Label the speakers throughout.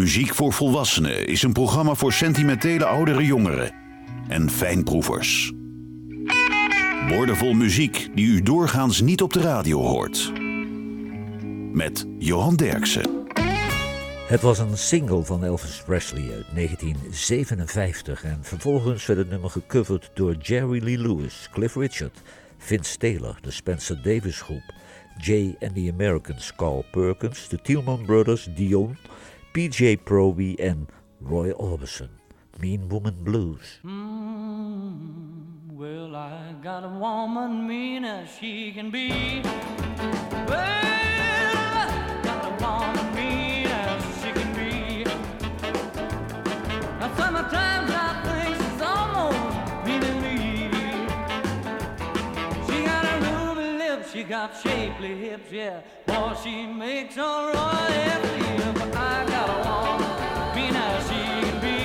Speaker 1: Muziek voor Volwassenen is een programma voor sentimentele oudere jongeren en fijnproevers. Woordenvol muziek die u doorgaans niet op de radio hoort. Met Johan Derksen.
Speaker 2: Het was een single van Elvis Presley uit 1957 en vervolgens werd het nummer gecoverd door Jerry Lee Lewis, Cliff Richard, Vince Taylor, de Spencer Davis Groep, Jay and the Americans, Carl Perkins, de Tielman Brothers, Dion, PJ Proby en Roy Orbison. Mean Woman Blues.
Speaker 3: Mm, well, I got a woman mean as she can be. Well, got a woman mean as she can be. Now, sometimes I she got shapely hips, yeah. Boy, she makes a royal flip. I got a woman mean she can be.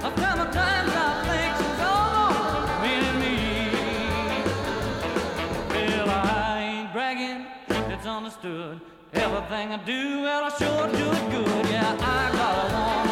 Speaker 3: Sometimes I think she's almost meaning me. Well, I ain't bragging, it's understood. Everything I do, well, I sure do it good. Yeah, I got a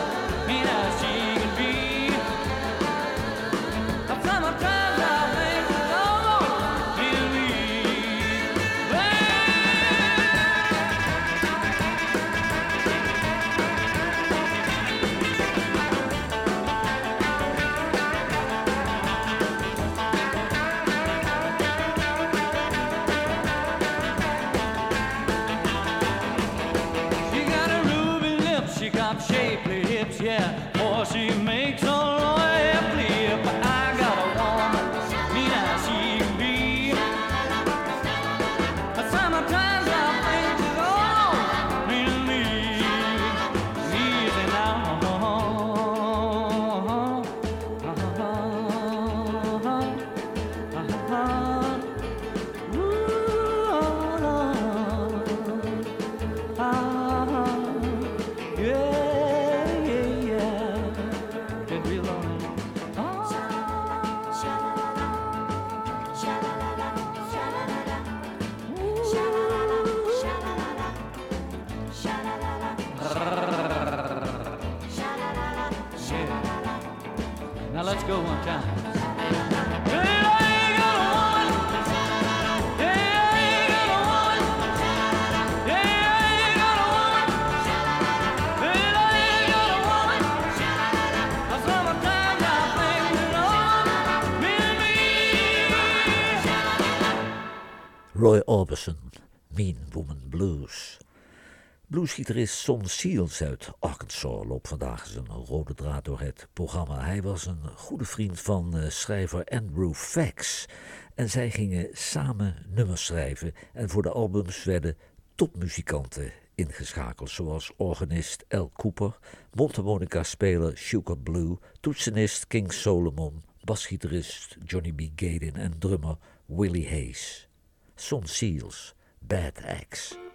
Speaker 2: Bluesgitarist Son Seals uit Arkansas loopt vandaag zijn rode draad door het programma. Hij was een goede vriend van eh, schrijver Andrew Fax. En zij gingen samen nummers schrijven. En voor de albums werden topmuzikanten ingeschakeld. Zoals organist Al Cooper, mondharmonica-speler Sugar Blue, toetsenist King Solomon, basgitarist Johnny B. Gaden en drummer Willie Hayes. Son Seals, Bad Axe.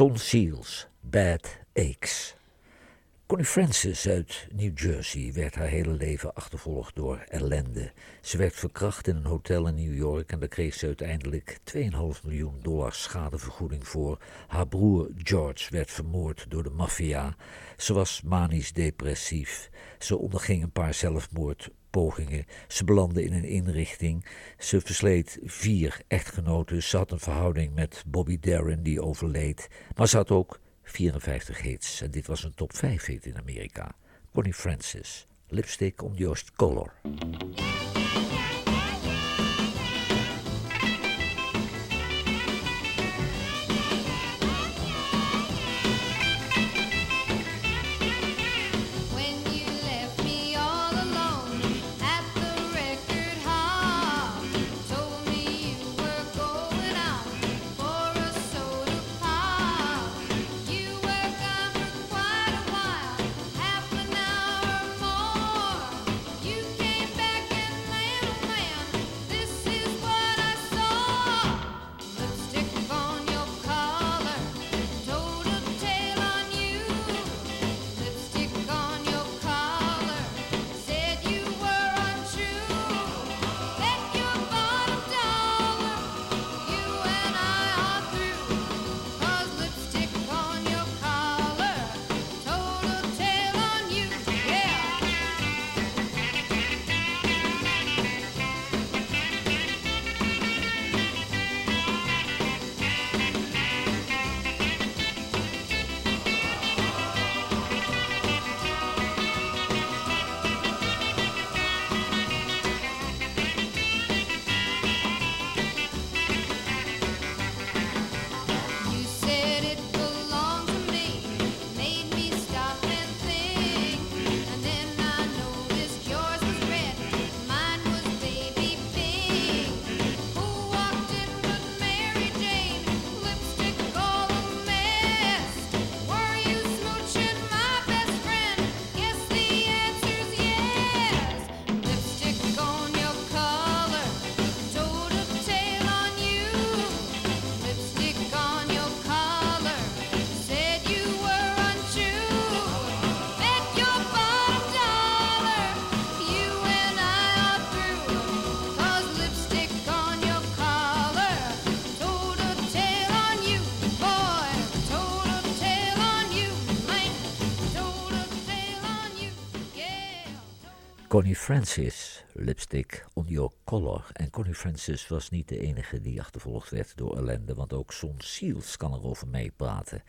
Speaker 4: Son
Speaker 5: Seals, Bad Aches. Connie Francis uit New Jersey werd haar hele leven achtervolgd door ellende. Ze werd verkracht in een hotel in New York en daar kreeg ze uiteindelijk 2,5 miljoen dollar schadevergoeding voor. Haar broer George werd vermoord door de maffia. Ze was manisch depressief. Ze onderging een paar zelfmoordpogingen. Ze belandde in een inrichting. Ze versleet vier echtgenoten. Ze had een verhouding met Bobby Darin die overleed. Maar ze had ook 54 hits. En dit was een top 5 hit in Amerika. Connie Francis, Lipstick on Your Color. Francis, Lipstick on Your Collar. En Connie Francis was niet de enige die achtervolgd werd door ellende, want ook Son Seals kan erover meepraten.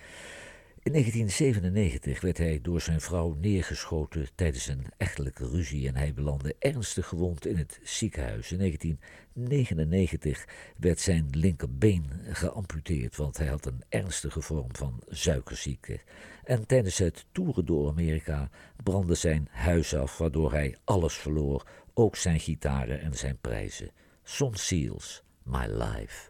Speaker 5: In 1997 werd hij door zijn vrouw neergeschoten tijdens een echtelijke ruzie en hij belandde ernstig gewond in het ziekenhuis. In 1999 werd zijn linkerbeen geamputeerd, want hij had een ernstige vorm van suikerziekte. En tijdens het toeren door Amerika brandde zijn huis af, waardoor hij alles verloor, ook zijn gitaren en zijn prijzen. Son Seals, My Life.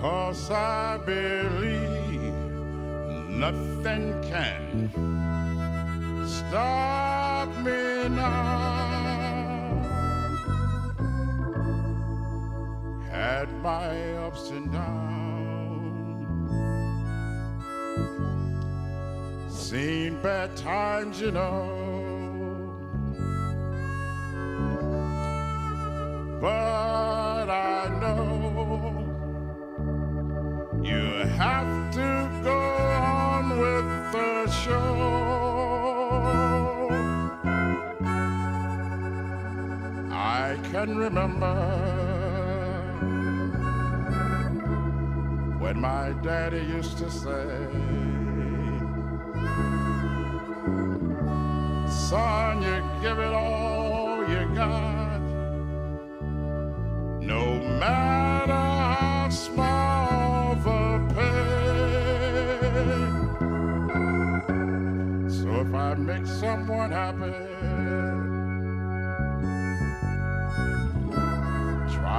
Speaker 4: Cause I believe nothing can stop me now. Had my ups and downs. Seen bad times, you know. but can remember when my daddy used to say, Son, you give it all you got, no matter how small the pay. So if I make someone happy,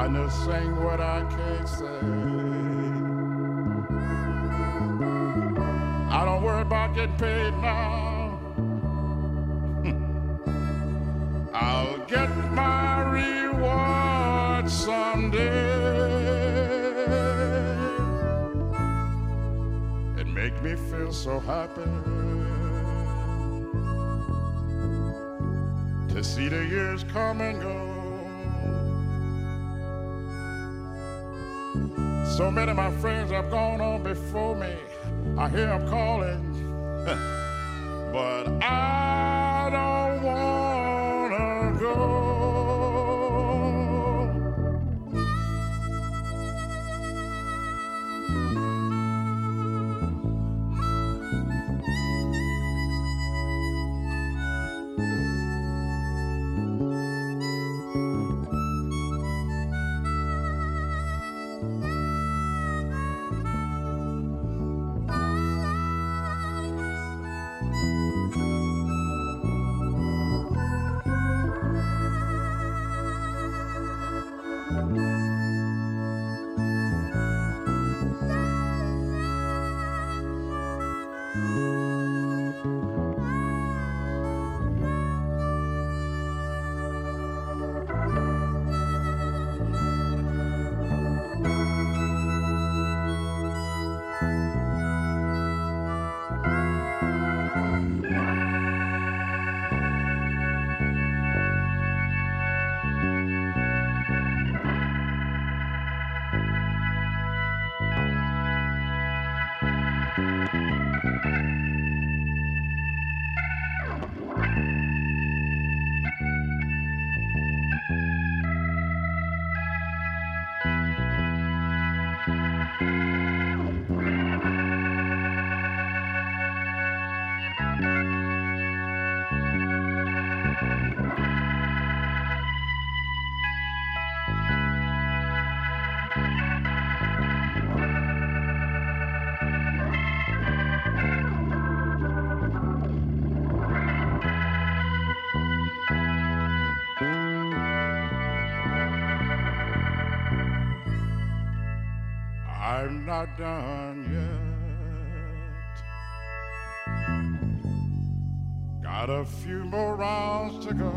Speaker 4: trying to sing what I can't say. I don't worry about getting paid now. I'll get my reward someday. It make me feel so happy to see the years come and go. So many of my friends have gone on before me. I hear them calling, but I not done yet. Got a few more rounds to go.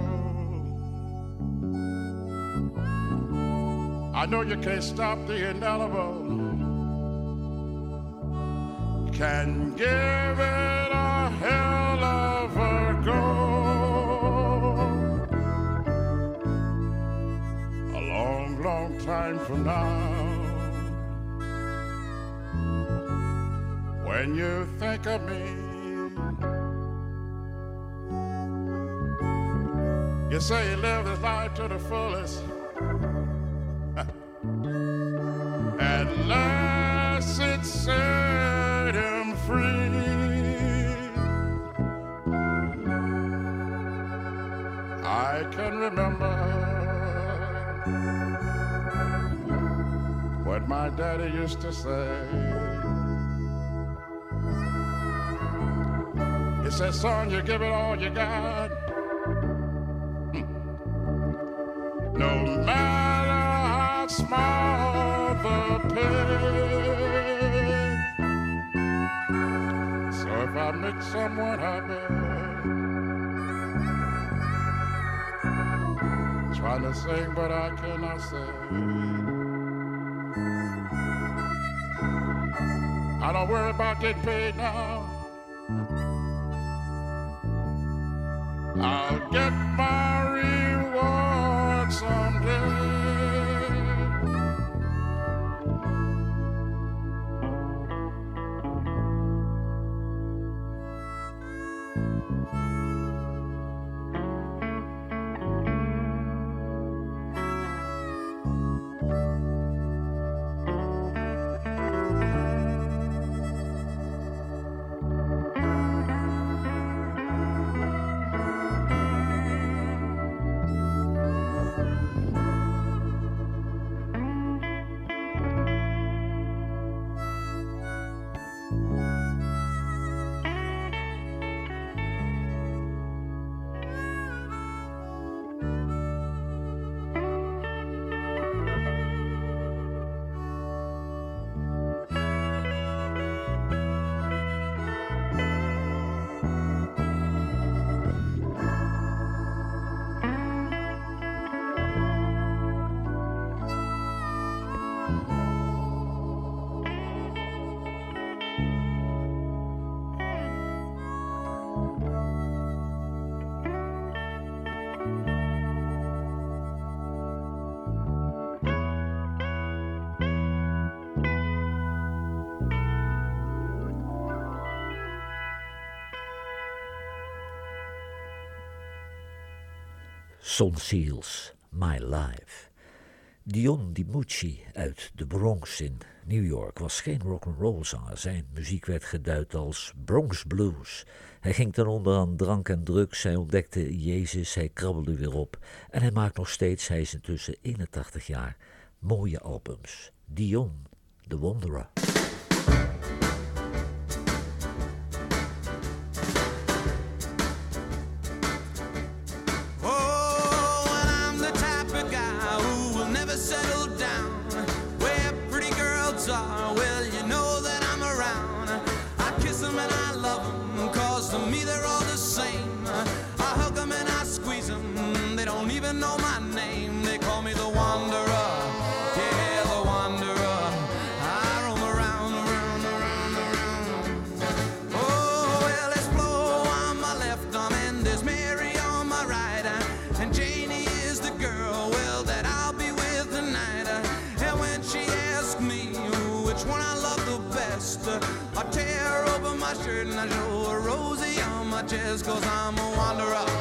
Speaker 4: I know you can't stop the inevitable. Can give when you think of me. You say you live this life to the fullest. At last it set him free. I can remember what my daddy used to say. He said, son, you give it all you got. No matter how small the pay. So if I make someone happy, trying to sing, but I cannot sing. I don't worry about getting paid now. I'll get my
Speaker 2: Son Seals, My Life. Dion DiMucci uit de Bronx in New York was geen rock'n'roll zanger. Zijn muziek werd geduid als Bronx Blues. Hij ging ten onder aan drank en drugs, hij ontdekte Jezus, hij krabbelde weer op. En hij maakt nog steeds, hij is intussen 81 jaar, mooie albums. Dion, The Wanderer.
Speaker 6: shirt and I show a rosy on my chest, cause I'm a wanderer.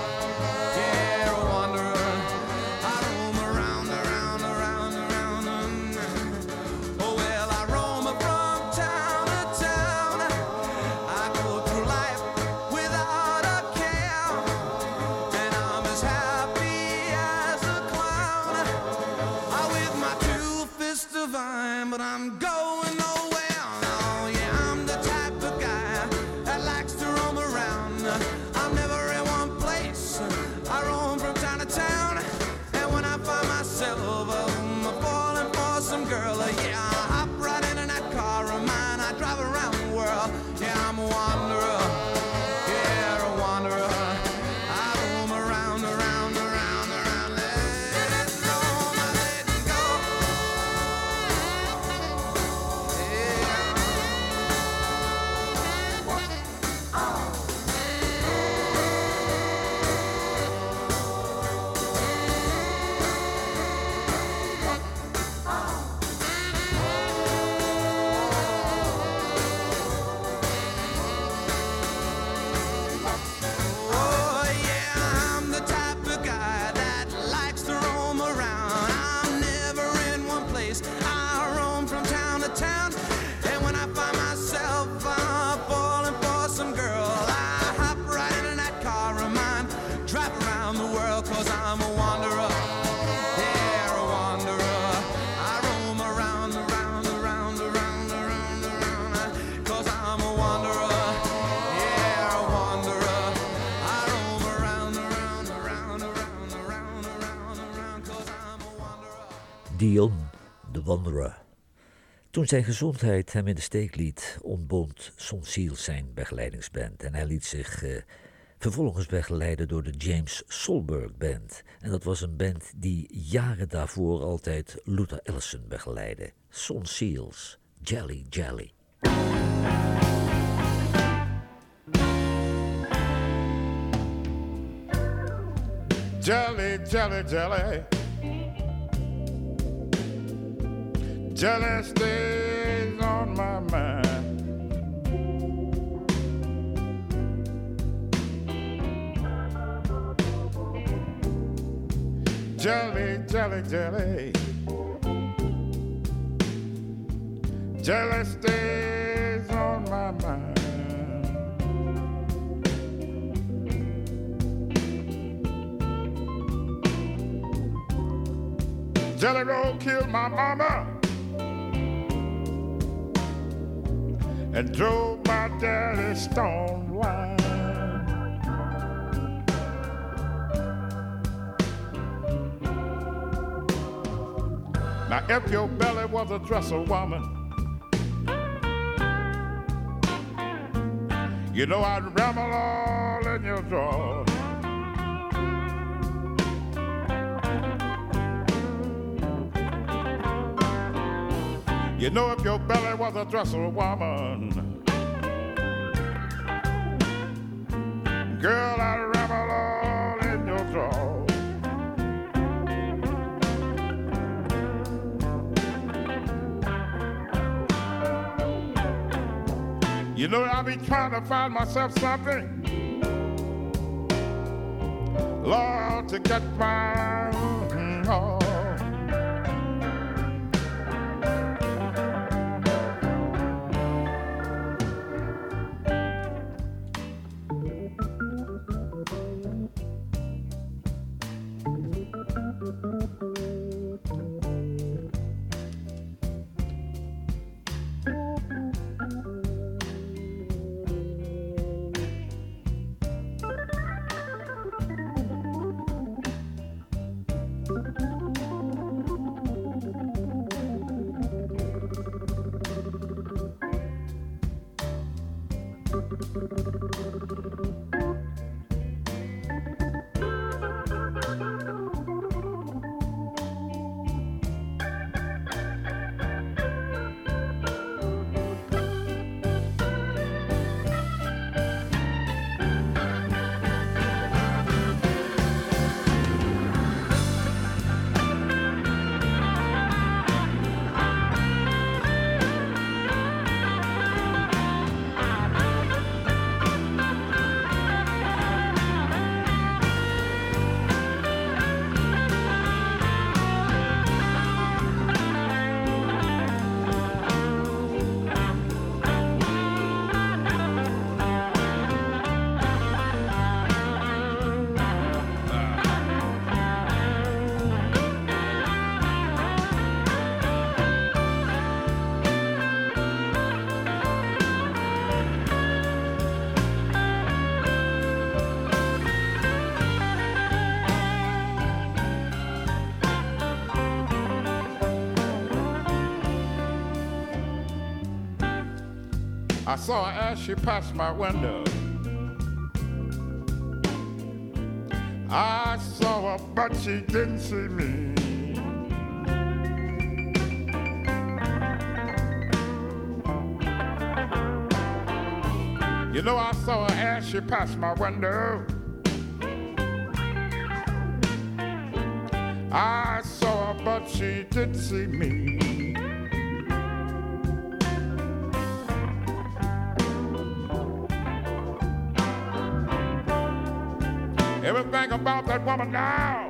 Speaker 2: Toen zijn gezondheid hem in de steek liet, ontbond Son Seals zijn begeleidingsband. En hij liet zich eh, vervolgens begeleiden door de James Solberg Band. En dat was een band die jaren daarvoor altijd Luther Ellison begeleidde. Seals, Jelly Jelly.
Speaker 4: Jelly, jelly, jelly. jealous days on my mind. Jelly, jelly, jelly. Jealous stays on my mind. Jelly roll killed my mama. And drove my daddy stone blind. Now, if your belly was a dresser woman, you know I'd ramble all in your drawers. You know if your belly was a dresser woman, girl, I'd ramble all in your drawers. You know I'll be trying to find myself something, Lord, to get my. I saw her as she passed my window. I saw her, but she didn't see me. You know, I saw her as she passed my window. Everything about that woman now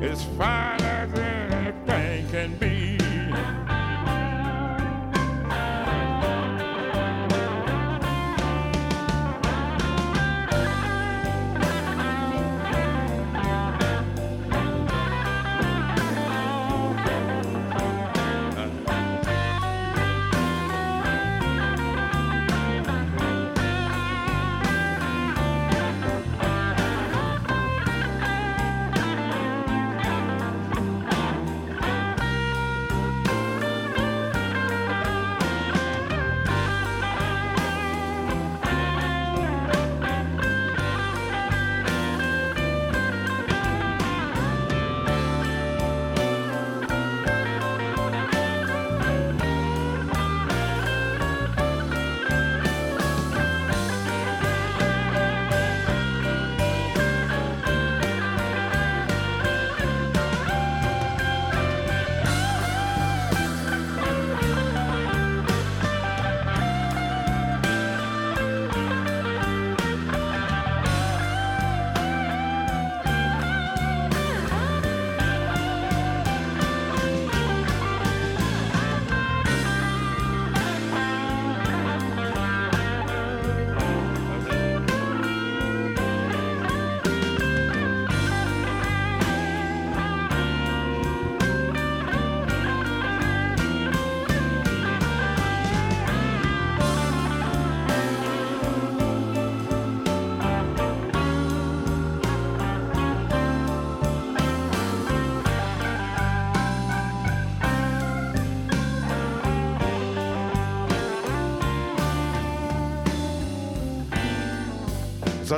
Speaker 4: is fine as anything can be.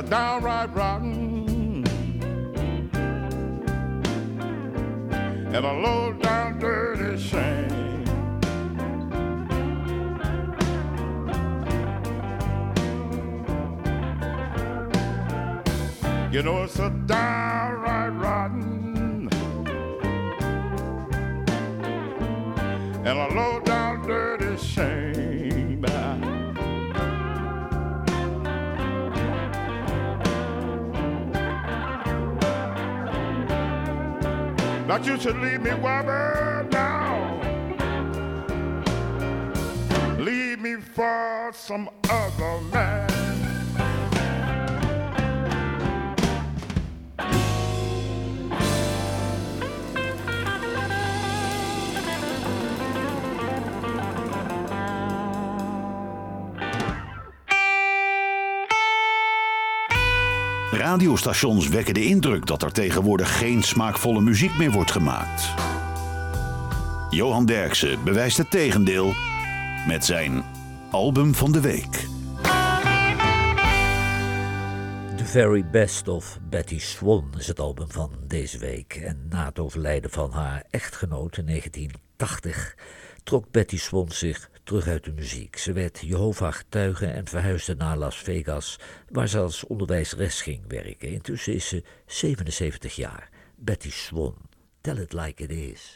Speaker 4: It's a downright rotten and a low down dirty shame. You know it's a downright should leave me woman now. Leave me for some other man.
Speaker 1: Radiostations wekken de indruk dat er tegenwoordig geen smaakvolle muziek meer wordt gemaakt. Johan Derksen bewijst het tegendeel met zijn album van de week.
Speaker 7: The Very Best of Betty Swan is het album van deze week. En na het overlijden van haar echtgenoot in 1980 trok Betty Swan zich terug uit de muziek. Ze werd Jehovah getuige en verhuisde naar Las Vegas, waar ze als onderwijsres ging werken. Intussen is ze 77 jaar. Betty Swan. Tell it like it is.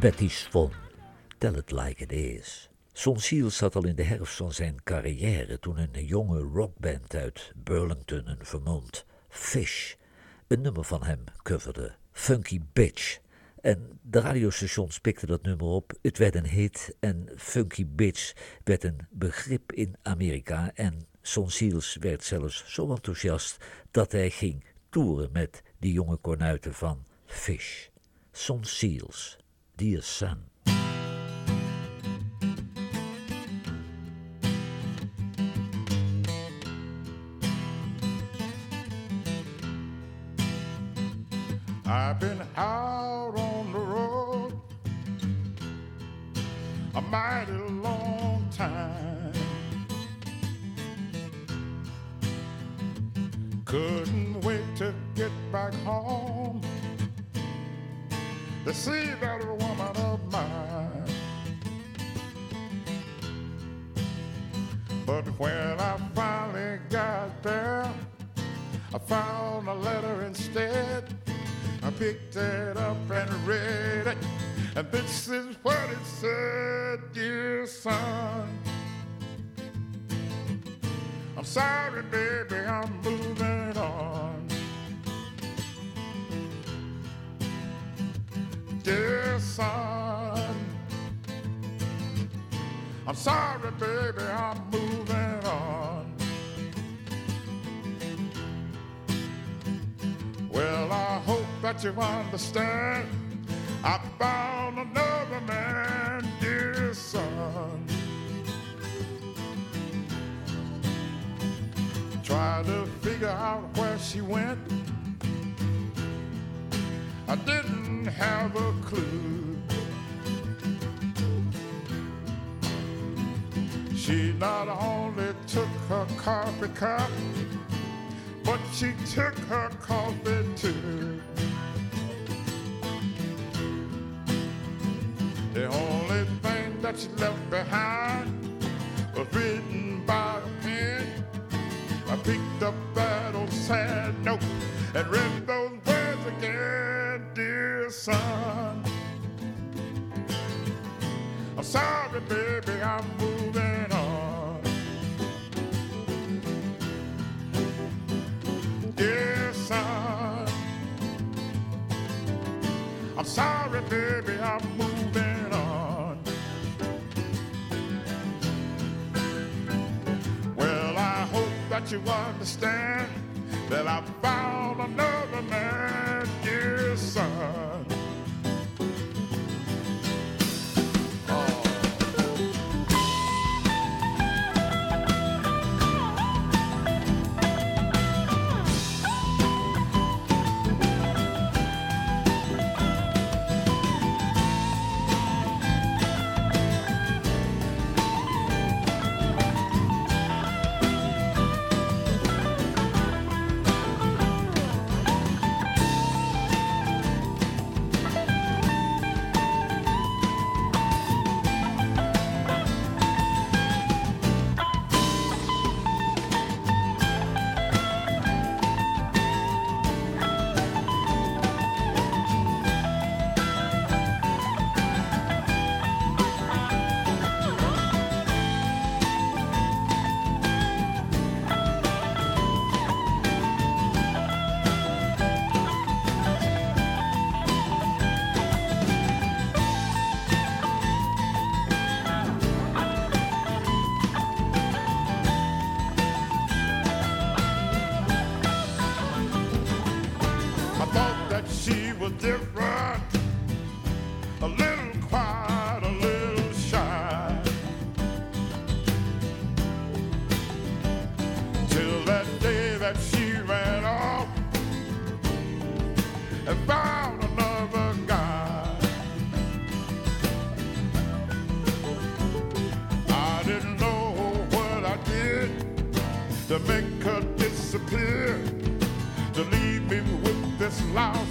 Speaker 7: Betty Swan. Tell it like it is. Son Seals zat al in de herfst van zijn carrière toen een jonge rockband uit Burlington in Vermont, Fish, een nummer van hem coverde, Funky Bitch. En de radiostations pikten dat nummer op, het werd een hit en Funky Bitch werd een begrip in Amerika en Son Seals werd zelfs zo enthousiast dat hij ging toeren met die jonge kornuiten van Fish. Son Seals, Dear Son.
Speaker 4: I'm sorry, baby, I'm moving on. Well, I hope that you understand. I found another man, dear son. Try to figure out where she went. I didn't have a clue. She not only took her coffee cup, but she took her coffee too. The only thing that she left behind was written by a pen. I picked up that old sad note and read those words again, dear son. I'm sorry, baby, I'm moving Dear son, I'm sorry, baby, I'm moving on. Well, I hope that you understand that I found another man, dear son.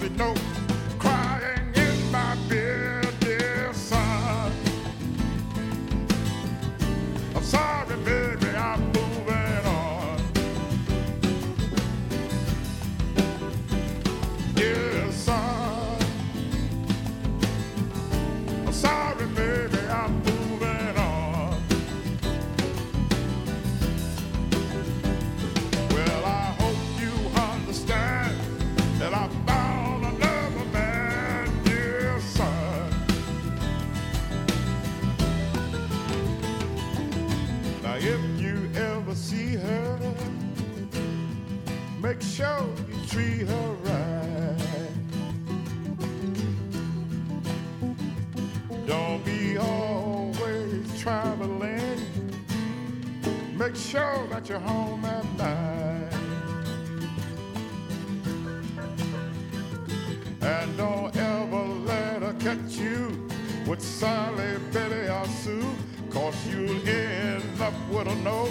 Speaker 4: Lousy note your home at night. And don't ever let her catch you with Sally, Betty, or Sue, cause you'll end up with a no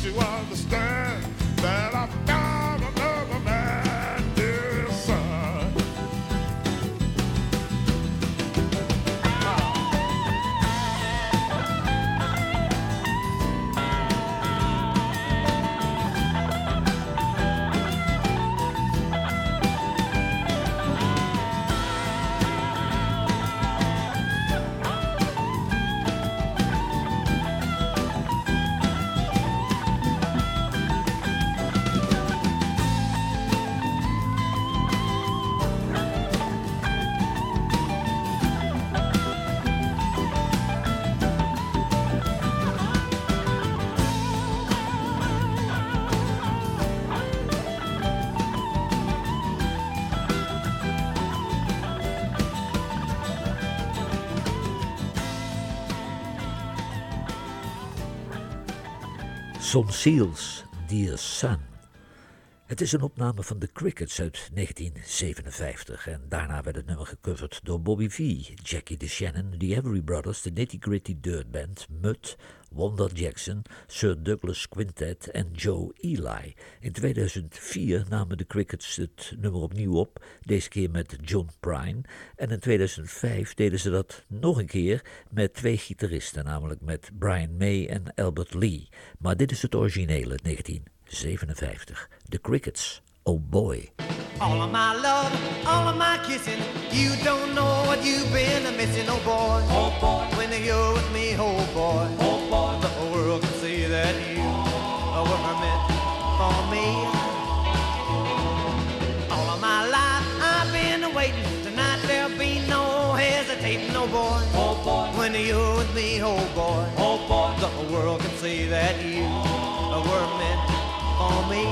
Speaker 4: you understand Son
Speaker 2: Seals, Dear Son. Het is een opname van The Crickets uit 1957 en daarna werd het nummer gecoverd door Bobby V, Jackie DeShannon, The Every Brothers, The Nitty Gritty Dirt Band, Mutt, Wanda Jackson, Sir Douglas Quintet en Joe Eli. In 2004 namen de Crickets het nummer opnieuw op, deze keer met John Prine. En in 2005 deden ze dat nog een keer met twee gitaristen, namelijk met Brian May en Albert Lee. Maar dit is het originele 1957. The Crickets. Oh boy.
Speaker 8: All of my love, all of my kissing. You don't know what you've been missing, oh boy. Oh boy. When you're with me, oh boy. Oh boy. The world can see that you were meant for me. All of my life I've been waiting. Tonight there'll be no hesitating, oh boy. Oh boy. When you're with me, oh boy. Oh boy. The world can see that you were meant for me.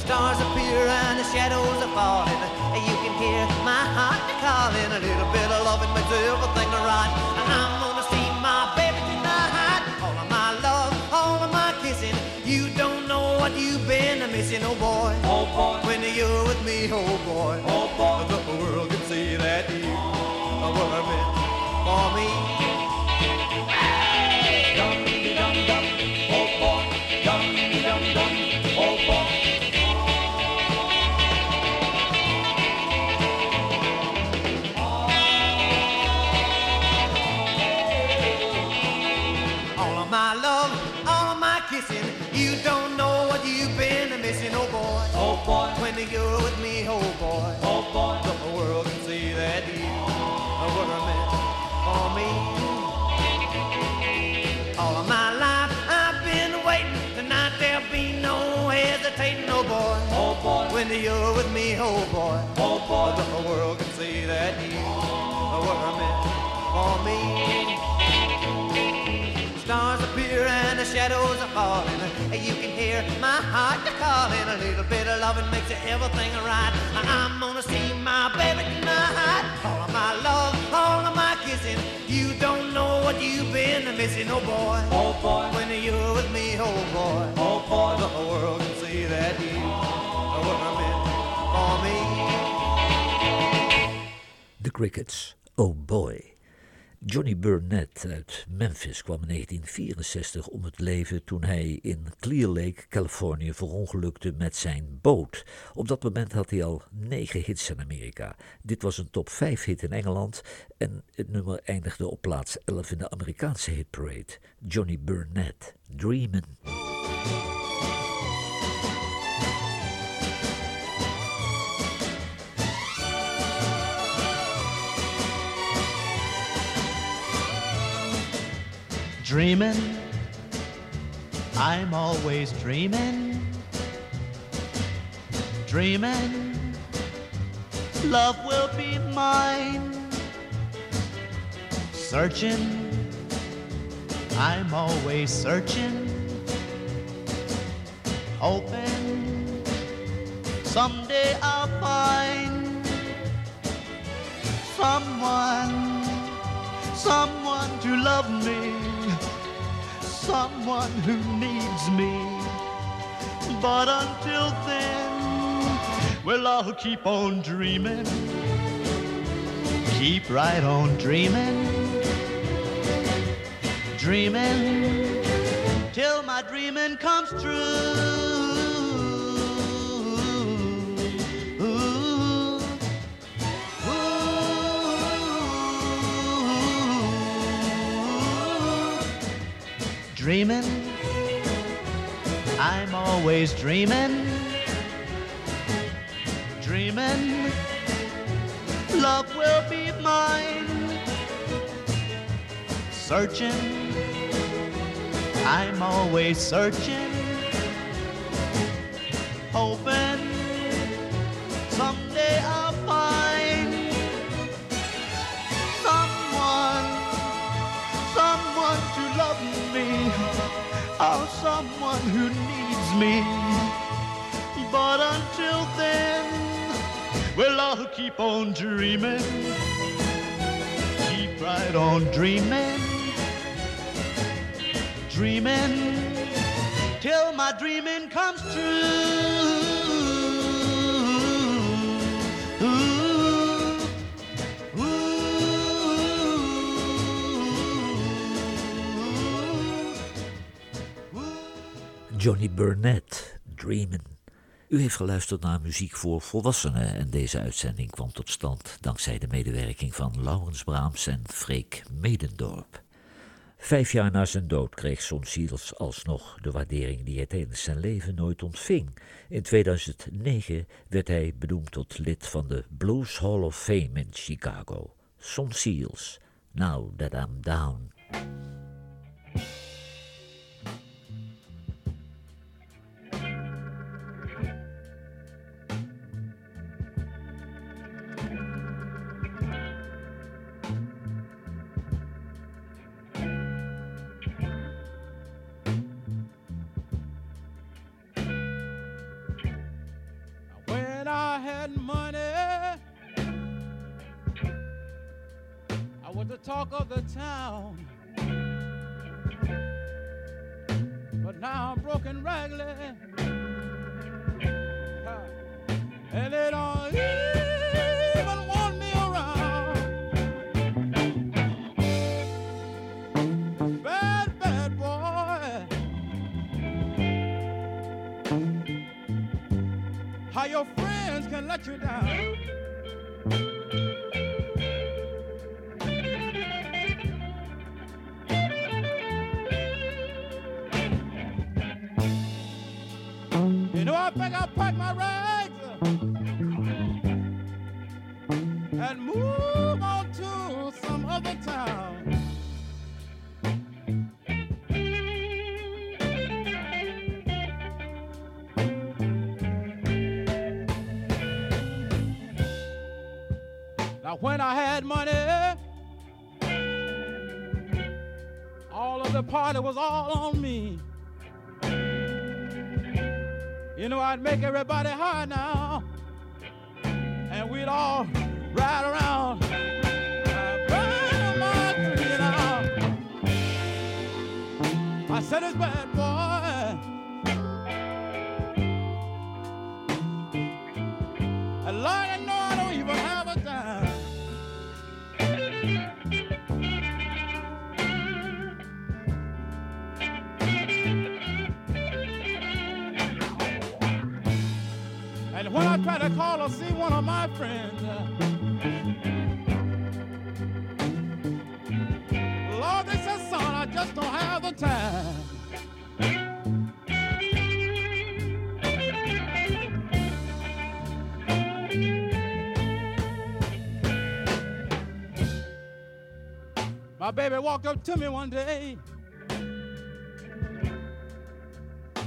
Speaker 8: Stars appear and the shadows are falling. You can hear my heart calling. A little bit of loving makes everything right. And I'm gonna see my baby tonight. All of my love, all of my kissing. You don't know what you've been missing, oh boy. Oh boy. When you're with me, oh boy. Oh boy. The world can see that you were meant for me. Boy. Oh boy. The world can see that you were meant for me. Stars appear and the shadows are falling. And you can hear my heart calling. A little bit of loving makes everything right. I'm gonna see my baby tonight. All of my love, all of my kissing. You don't know what you've been missing, oh boy. Oh boy. When you're with me, oh boy. Oh boy. The world can see that you were meant for me.
Speaker 2: Crickets. Oh boy. Johnny Burnett uit Memphis kwam in 1964 om het leven toen hij in Clear Lake, Californië, verongelukte met zijn boot. Op dat moment had hij al negen hits in Amerika. Dit was een top 5 hit in Engeland en het nummer eindigde op plaats 11 in de Amerikaanse hitparade. Johnny Burnett, Dreamin'.
Speaker 9: Dreaming, I'm always dreaming. Dreaming, love will be mine. Searching, I'm always searching, hoping someday I'll find someone, someone to love me, someone who needs me. But until then, well, I'll keep on dreaming, keep right on dreaming, dreaming till my dreaming comes true. Dreaming, I'm always dreaming, dreaming, love will be mine. Searching, I'm always searching, hoping someday I'll or someone who needs me. But until then, well, I'll keep on dreaming, keep right on dreaming, dreaming till my dreaming comes true.
Speaker 2: Johnny Burnett, Dreamin'. U heeft geluisterd naar muziek voor volwassenen en deze uitzending kwam tot stand dankzij de medewerking van Laurens Braams en Freek Medendorp. Vijf jaar na zijn dood kreeg Son Seals alsnog de waardering die hij tijdens zijn leven nooit ontving. In 2009 werd hij benoemd tot lid van de Blues Hall of Fame in Chicago. Son Seals, Now That I'm Down.
Speaker 10: When I had money, all of the party was all on me. You know, I'd make everybody high now, and we'd all ride around. I said, it's bad, try to call or see one of my friends, Lord, they said, son, I just don't have the time. My baby walked up to me one day.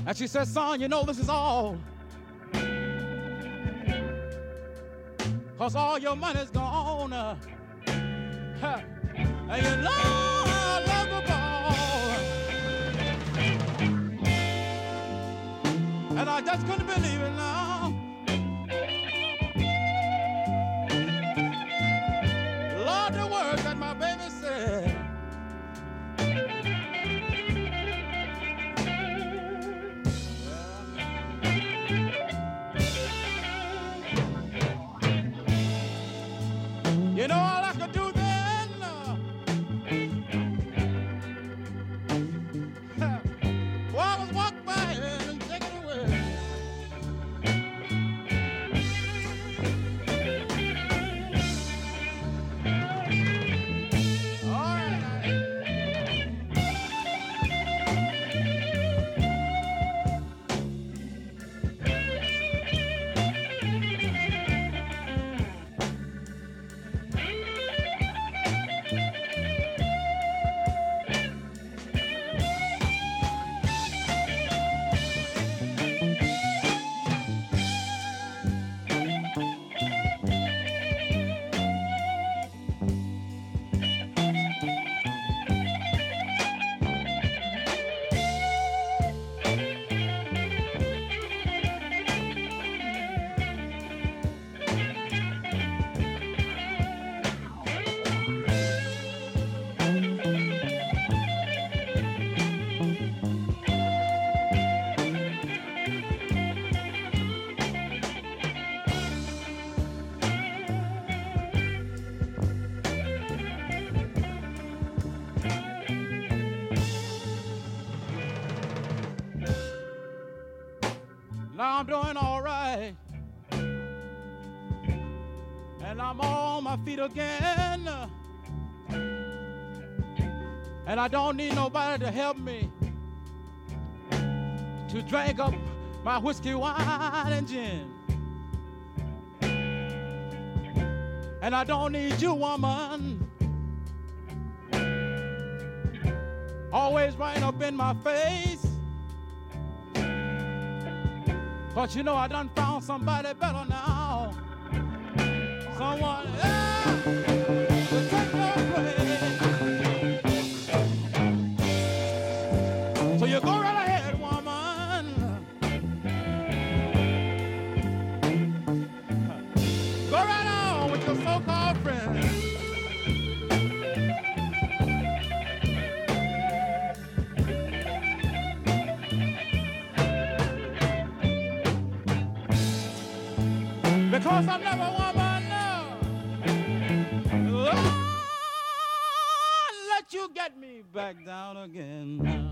Speaker 10: And she said, son, you know this is all. Cause all your money's gone. uh. And you know I love the ball. And I just couldn't believe it now. I'm doing all right. And I'm on my feet again. And I don't need nobody to help me to drink up my whiskey, wine, and gin. And I don't need you, woman. Always right up in my face. But you know I done found somebody better now. Someone else Because I'm never no. Lord, let you get me back down again.